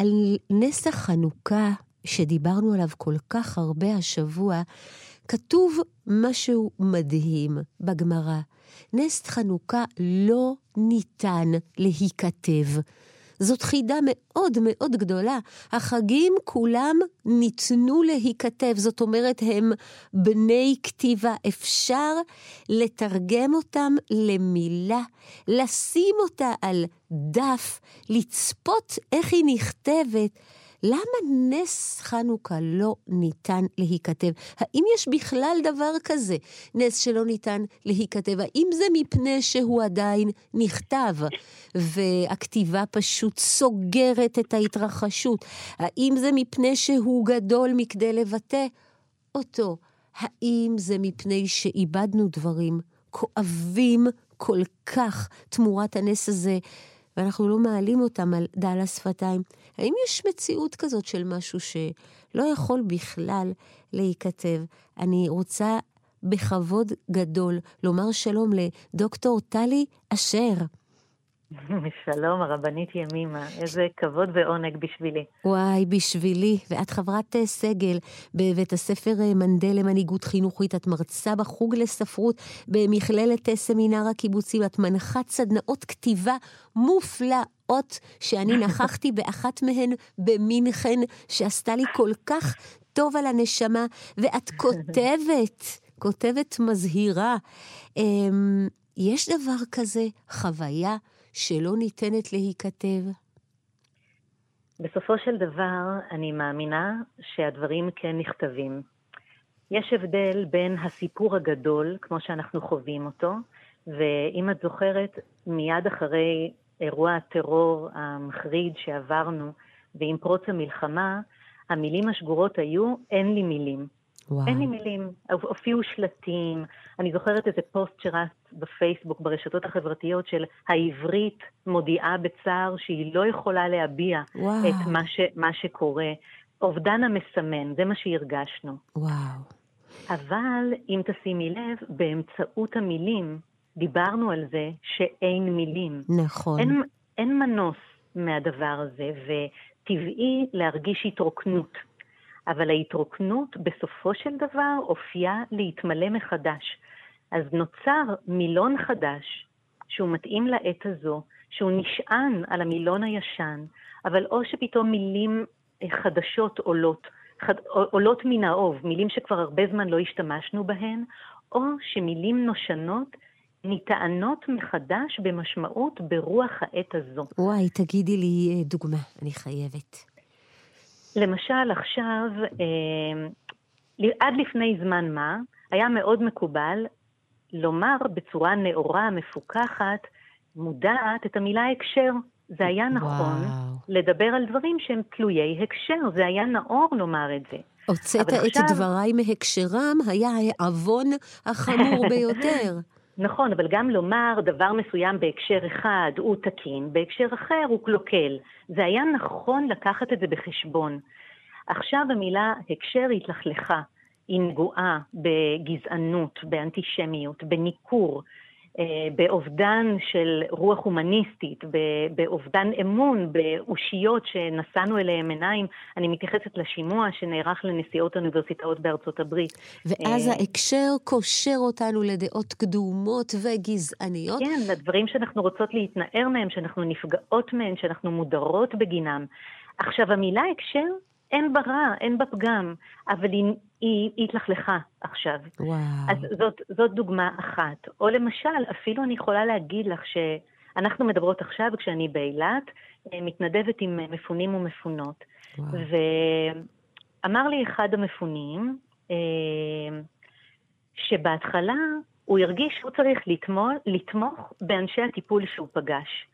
על נס החנוכה שדיברנו עליו כל כך הרבה השבוע, כתוב משהו מדהים בגמרא. נס חנוכה לא ניתן להיכתב. זאת חידה מאוד מאוד גדולה. החגים כולם ניתנו להיכתב, זאת אומרת, הם בני כתיבה. אפשר לתרגם אותם למילה, לשים אותה על דף, לצפות איך היא נכתבת. למה נס חנוכה לא ניתן להיכתב? האם יש בכלל דבר כזה, נס שלא ניתן להיכתב? האם זה מפני שהוא עדיין נכתב, והכתיבה פשוט סוגרת את ההתרחשות? האם זה מפני שהוא גדול מכדי לבטא אותו? האם זה מפני שאיבדנו דברים כואבים כל כך תמורת הנס הזה, ואנחנו לא מעלים אותם על דל השפתיים? האם יש מציאות כזאת של משהו שלא יכול בכלל להיכתב? אני רוצה בכבוד גדול לומר שלום לדוקטור טלי אשר. שלום, הרבנית ימימה, איזה כבוד ועונג בשבילי. וואי, בשבילי. ואת חברת אה, סגל בבית הספר אה, מנדל למנהיגות חינוכית, את מרצה בחוג לספרות במכללת אה, סמינר הקיבוצים, את מנחת סדנאות כתיבה מופלאות, שאני נכחתי באחת מהן במינכן, שעשתה לי כל כך טוב על הנשמה, ואת כותבת, כותבת מזהירה. אמ, יש דבר כזה, חוויה שלא ניתנת להיכתב? בסופו של דבר, אני מאמינה שהדברים כן נכתבים. יש הבדל בין הסיפור הגדול, כמו שאנחנו חווים אותו, ואם את זוכרת, מיד אחרי אירוע הטרור המחריד שעברנו, ועם פרוץ המלחמה, המילים השגורות היו, אין לי מילים. וואו. אין לי מילים. הופיעו שלטים, אני זוכרת איזה פוסט שרץ בפייסבוק, ברשתות החברתיות, של העברית מודיעה בצער שהיא לא יכולה להביע וואו. את מה, ש, מה שקורה. אובדן המסמן, זה מה שהרגשנו. וואו. אבל אם תשימי לב, באמצעות המילים, דיברנו על זה שאין מילים. נכון. אין, אין מנוס מהדבר הזה, וטבעי להרגיש התרוקנות. אבל ההתרוקנות בסופו של דבר אופייה להתמלא מחדש. אז נוצר מילון חדש, שהוא מתאים לעת הזו, שהוא נשען על המילון הישן, אבל או שפתאום מילים חדשות עולות, חד, עולות מן האוב, מילים שכבר הרבה זמן לא השתמשנו בהן, או שמילים נושנות נטענות מחדש במשמעות ברוח העת הזו. וואי, תגידי לי אה, דוגמה, אני חייבת. למשל, עכשיו, אה, עד לפני זמן מה, היה מאוד מקובל לומר בצורה נאורה, מפוקחת, מודעת, את המילה הקשר. זה היה נכון וואו. לדבר על דברים שהם תלויי הקשר, זה היה נאור לומר את זה. הוצאת את עכשיו... דבריי מהקשרם, היה העוון החמור ביותר. נכון, אבל גם לומר דבר מסוים בהקשר אחד הוא תקין, בהקשר אחר הוא קלוקל. זה היה נכון לקחת את זה בחשבון. עכשיו המילה הקשר התלכלכה, היא נגועה בגזענות, באנטישמיות, בניכור, באובדן של רוח הומניסטית, באובדן אמון, באושיות שנשאנו אליהם עיניים. אני מתייחסת לשימוע שנערך לנשיאות האוניברסיטאות בארצות הברית. ואז אה, ההקשר קושר אותנו לדעות קדומות וגזעניות. כן, לדברים שאנחנו רוצות להתנער מהם, שאנחנו נפגעות מהם, שאנחנו מודרות בגינם. עכשיו, המילה הקשר אין בה רע, אין בה פגם, אבל היא, היא, היא התלכלכה עכשיו. וואו. אז זאת, זאת דוגמה אחת. או למשל, אפילו אני יכולה להגיד לך שאנחנו מדברות עכשיו, כשאני באילת, אה, מתנדבת עם מפונים ומפונות. וואו. ואמר לי אחד המפונים, אה, שבהתחלה הוא הרגיש שהוא צריך לתמוך, לתמוך באנשי הטיפול שהוא פגש.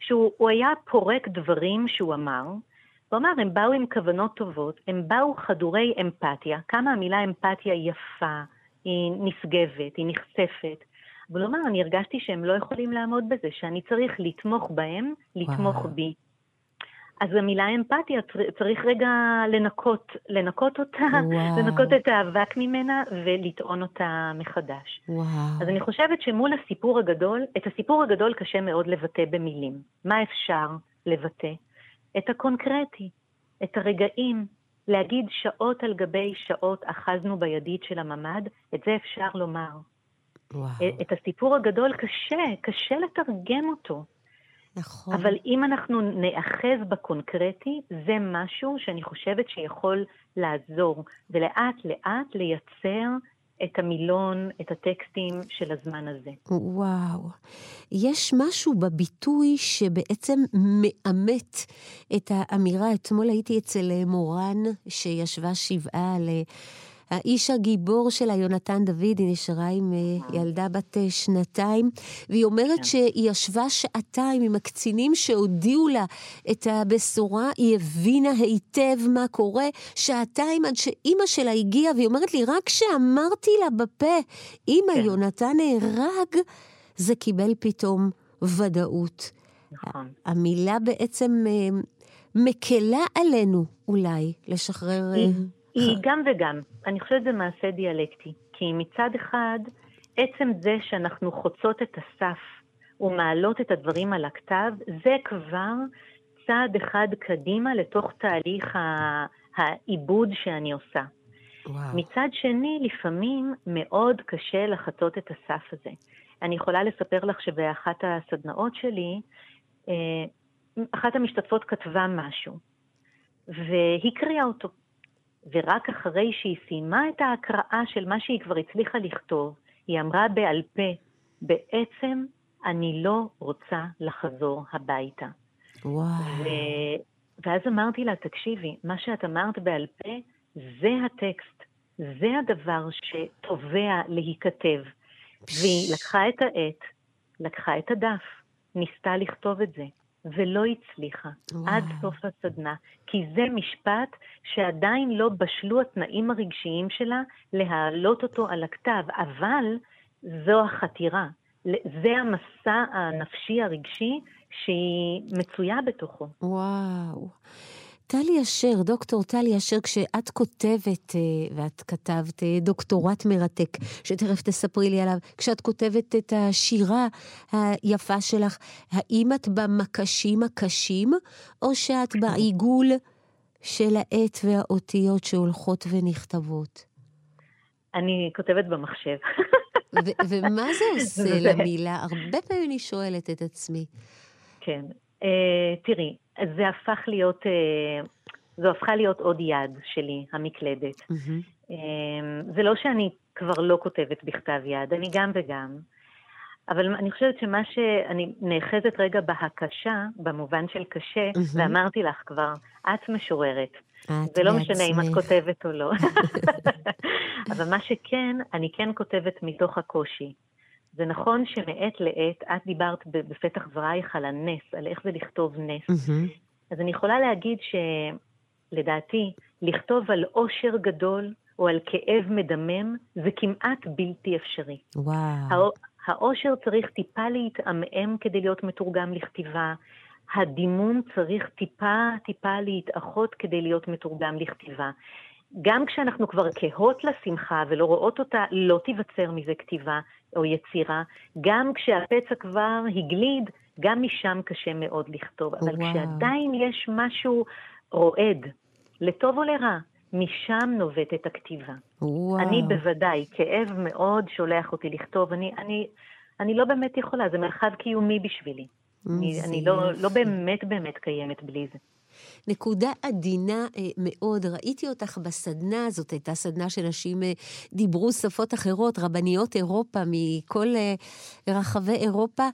שהוא היה פורק דברים שהוא אמר, הוא אמר, הם באו עם כוונות טובות, הם באו חדורי אמפתיה, כמה המילה אמפתיה יפה, היא נשגבת, היא נחשפת. אבל הוא אמר, אני הרגשתי שהם לא יכולים לעמוד בזה, שאני צריך לתמוך בהם, לתמוך וואו. בי. אז המילה אמפתיה, צריך רגע לנקות, לנקות אותה, וואו. לנקות את האבק ממנה ולטעון אותה מחדש. וואו. אז אני חושבת שמול הסיפור הגדול, את הסיפור הגדול קשה מאוד לבטא במילים. מה אפשר לבטא? את הקונקרטי, את הרגעים, להגיד שעות על גבי שעות אחזנו בידית של הממ"ד, את זה אפשר לומר. וואו. את הסיפור הגדול קשה, קשה לתרגם אותו. נכון. אבל אם אנחנו נאחז בקונקרטי, זה משהו שאני חושבת שיכול לעזור, ולאט לאט לייצר את המילון, את הטקסטים של הזמן הזה. וואו. יש משהו בביטוי שבעצם מאמת את האמירה. אתמול הייתי אצל מורן, שישבה שבעה ל... האיש הגיבור שלה, יונתן דוד, היא נשארה עם אה, ילדה בת אה, שנתיים, והיא אומרת כן. שהיא ישבה שעתיים עם הקצינים שהודיעו לה את הבשורה, היא הבינה היטב מה קורה, שעתיים עד שאימא שלה הגיעה, והיא אומרת לי, רק כשאמרתי לה בפה, אמא, כן. יונתן נהרג, זה קיבל פתאום ודאות. נכון. המילה בעצם אה, מקלה עלינו אולי לשחרר... היא גם וגם. אני חושבת שזה מעשה דיאלקטי. כי מצד אחד, עצם זה שאנחנו חוצות את הסף ומעלות את הדברים על הכתב, זה כבר צעד אחד קדימה לתוך תהליך העיבוד שאני עושה. וואו. מצד שני, לפעמים מאוד קשה לחצות את הסף הזה. אני יכולה לספר לך שבאחת הסדנאות שלי, אה, אחת המשתתפות כתבה משהו, והיא קריאה אותו. ורק אחרי שהיא סיימה את ההקראה של מה שהיא כבר הצליחה לכתוב, היא אמרה בעל פה, בעצם אני לא רוצה לחזור הביתה. וואו. ו... ואז אמרתי לה, תקשיבי, מה שאת אמרת בעל פה, זה הטקסט, זה הדבר שתובע להיכתב. והיא לקחה את העט, לקחה את הדף, ניסתה לכתוב את זה. ולא הצליחה וואו. עד סוף הסדנה, כי זה משפט שעדיין לא בשלו התנאים הרגשיים שלה להעלות אותו על הכתב, אבל זו החתירה, זה המסע הנפשי הרגשי שהיא מצויה בתוכו. וואו. טלי אשר, דוקטור טלי אשר, כשאת כותבת, אה, ואת כתבת אה, דוקטורט מרתק, שתכף תספרי לי עליו, כשאת כותבת את השירה היפה שלך, האם את במקשים הקשים, או שאת בעיגול של העט והאותיות שהולכות ונכתבות? אני כותבת במחשב. ומה זה עושה למילה? הרבה פעמים אני שואלת את עצמי. כן. Uh, תראי, זה הפך להיות, uh, זו הפכה להיות עוד יד שלי, המקלדת. Mm-hmm. זה לא שאני כבר לא כותבת בכתב יד, אני גם וגם. אבל אני חושבת שמה שאני נאחזת רגע בהקשה, במובן של קשה, mm-hmm. ואמרתי לך כבר, את משוררת. את זה לא משנה אם את כותבת או לא. אבל מה שכן, אני כן כותבת מתוך הקושי. זה נכון שמעת לעת, את דיברת בפתח דברייך על הנס, על איך זה לכתוב נס. Mm-hmm. אז אני יכולה להגיד שלדעתי, לכתוב על עושר גדול או על כאב מדמם, זה כמעט בלתי אפשרי. וואו. העושר צריך טיפה להתעמעם כדי להיות מתורגם לכתיבה. הדימום צריך טיפה טיפה להתאחות כדי להיות מתורגם לכתיבה. גם כשאנחנו כבר כהות לשמחה ולא רואות אותה, לא תיווצר מזה כתיבה או יצירה. גם כשהפצע כבר הגליד, גם משם קשה מאוד לכתוב. אבל וואו. כשעדיין יש משהו רועד, לטוב או לרע, משם נובטת הכתיבה. וואו. אני בוודאי, כאב מאוד שולח אותי לכתוב. אני, אני, אני לא באמת יכולה, זה מרחב קיומי בשבילי. אני, אני לא, לא באמת באמת קיימת בלי זה. נקודה עדינה אה, מאוד. ראיתי אותך בסדנה הזאת, הייתה סדנה שנשים אה, דיברו שפות אחרות, רבניות אירופה מכל אה, רחבי אירופה.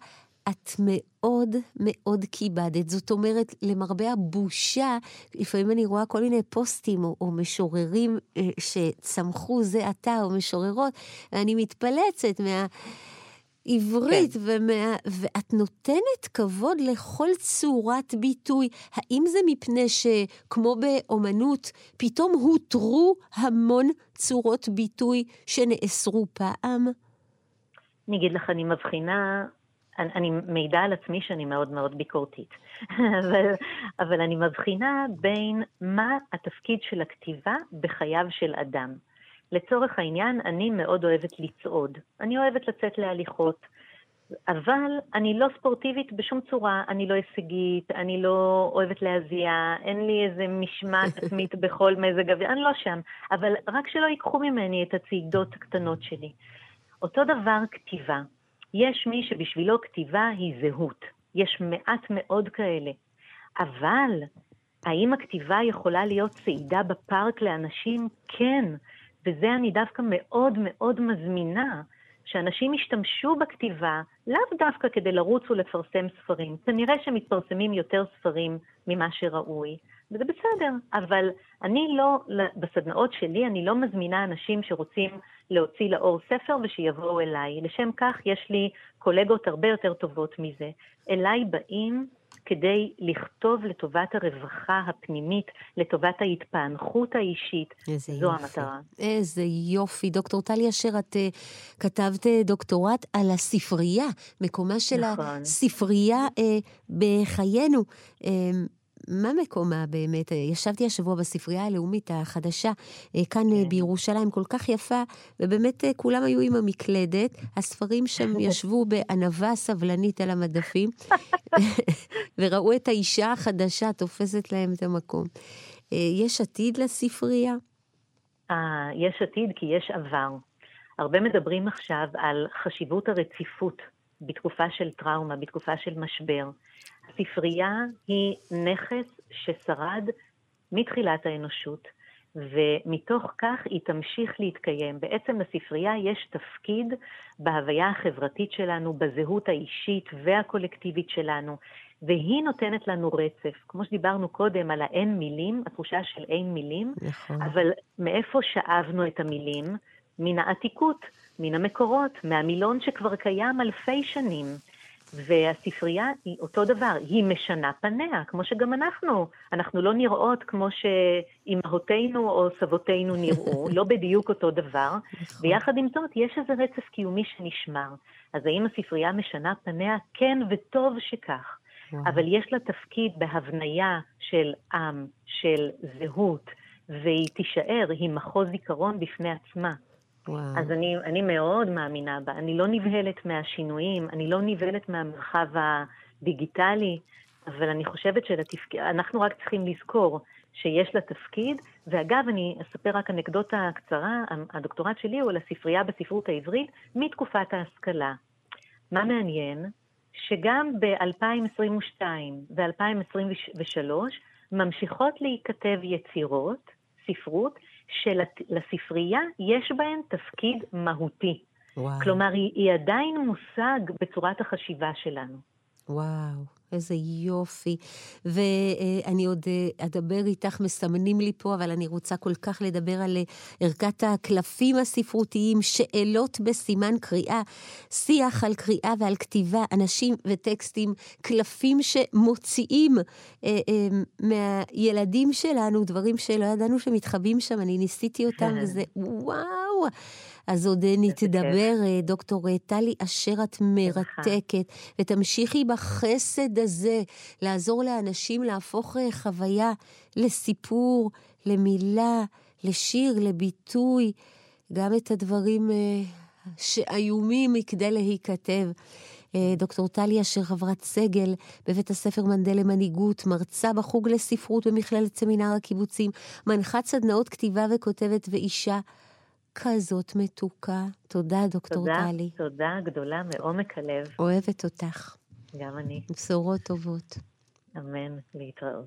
את מאוד מאוד כיבדת. זאת אומרת, למרבה הבושה, לפעמים אני רואה כל מיני פוסטים או, או משוררים שצמחו זה עתה, או משוררות, ואני מתפלצת מה... עברית, כן. ומה, ואת נותנת כבוד לכל צורת ביטוי. האם זה מפני שכמו באומנות, פתאום הותרו המון צורות ביטוי שנאסרו פעם? אני אגיד לך, אני מבחינה, אני, אני מעידה על עצמי שאני מאוד מאוד ביקורתית, אבל, אבל אני מבחינה בין מה התפקיד של הכתיבה בחייו של אדם. לצורך העניין, אני מאוד אוהבת לצעוד. אני אוהבת לצאת להליכות. אבל אני לא ספורטיבית בשום צורה, אני לא הישגית, אני לא אוהבת להזיע, אין לי איזה משמעת עצמית בכל מזג אוויר, אני לא שם. אבל רק שלא ייקחו ממני את הצעידות הקטנות שלי. אותו דבר כתיבה. יש מי שבשבילו כתיבה היא זהות. יש מעט מאוד כאלה. אבל האם הכתיבה יכולה להיות צעידה בפארק לאנשים? כן. וזה אני דווקא מאוד מאוד מזמינה. שאנשים ישתמשו בכתיבה לאו דווקא כדי לרוץ ולפרסם ספרים. כנראה שמתפרסמים יותר ספרים ממה שראוי, וזה בסדר, אבל אני לא, בסדנאות שלי, אני לא מזמינה אנשים שרוצים להוציא לאור ספר ושיבואו אליי. לשם כך יש לי קולגות הרבה יותר טובות מזה. אליי באים כדי לכתוב לטובת הרווחה הפנימית, לטובת ההתפענכות האישית. איזה זו יופי. המטרה. איזה יופי. דוקטור טלי אשר, את uh, כתבת uh, דוקטורט על הספרייה, מקומה של נכון. הספרייה uh, בחיינו. Uh, מה מקומה באמת? ישבתי השבוע בספרייה הלאומית החדשה, כאן כן. בירושלים, כל כך יפה, ובאמת כולם היו עם המקלדת, הספרים שם ישבו בענווה סבלנית על המדפים, וראו את האישה החדשה תופסת להם את המקום. יש עתיד לספרייה? אה, יש עתיד כי יש עבר. הרבה מדברים עכשיו על חשיבות הרציפות בתקופה של טראומה, בתקופה של משבר. הספרייה היא נכס ששרד מתחילת האנושות, ומתוך כך היא תמשיך להתקיים. בעצם לספרייה יש תפקיד בהוויה החברתית שלנו, בזהות האישית והקולקטיבית שלנו, והיא נותנת לנו רצף. כמו שדיברנו קודם על האין מילים, התחושה של אין מילים, נכון. אבל מאיפה שאבנו את המילים? מן העתיקות, מן המקורות, מהמילון שכבר קיים אלפי שנים. והספרייה היא אותו דבר, היא משנה פניה, כמו שגם אנחנו, אנחנו לא נראות כמו שאימהותינו או סבותינו נראו, לא בדיוק אותו דבר, נכון. ויחד עם זאת יש איזה רצף קיומי שנשמר. אז האם הספרייה משנה פניה? כן, וטוב שכך. אבל יש לה תפקיד בהבניה של עם, של זהות, והיא תישאר, היא מחוז זיכרון בפני עצמה. וואו. אז אני, אני מאוד מאמינה בה. אני לא נבהלת מהשינויים, אני לא נבהלת מהמרחב הדיגיטלי, אבל אני חושבת שאנחנו רק צריכים לזכור שיש לה תפקיד, ואגב, אני אספר רק אנקדוטה קצרה, הדוקטורט שלי הוא על הספרייה בספרות העברית מתקופת ההשכלה. מה מעניין? שגם ב-2022 ו-2023 ממשיכות להיכתב יצירות, ספרות, שלספרייה יש בהן תפקיד מהותי. וואו. כלומר, היא, היא עדיין מושג בצורת החשיבה שלנו. וואו, איזה יופי. ואני עוד אה, אדבר איתך, מסמנים לי פה, אבל אני רוצה כל כך לדבר על אה, ערכת הקלפים הספרותיים, שאלות בסימן קריאה, שיח על קריאה ועל כתיבה, אנשים וטקסטים, קלפים שמוציאים אה, אה, מהילדים שלנו דברים שלא ידענו שמתחבאים שם, אני ניסיתי אותם, וזה וואו. אז עוד נתדבר, דוקטור טלי אשר, את מרתקת, ותמשיכי בחסד הזה לעזור לאנשים להפוך חוויה לסיפור, למילה, לשיר, לביטוי, גם את הדברים שאיומים מכדי להיכתב. דוקטור טלי אשר, חברת סגל בבית הספר מנדל למנהיגות, מרצה בחוג לספרות במכללת סמינר הקיבוצים, מנחת סדנאות כתיבה וכותבת ואישה. כזאת מתוקה. תודה, דוקטור תודה, טלי. תודה גדולה מעומק הלב. אוהבת אותך. גם אני. בשורות טובות. אמן, להתראות.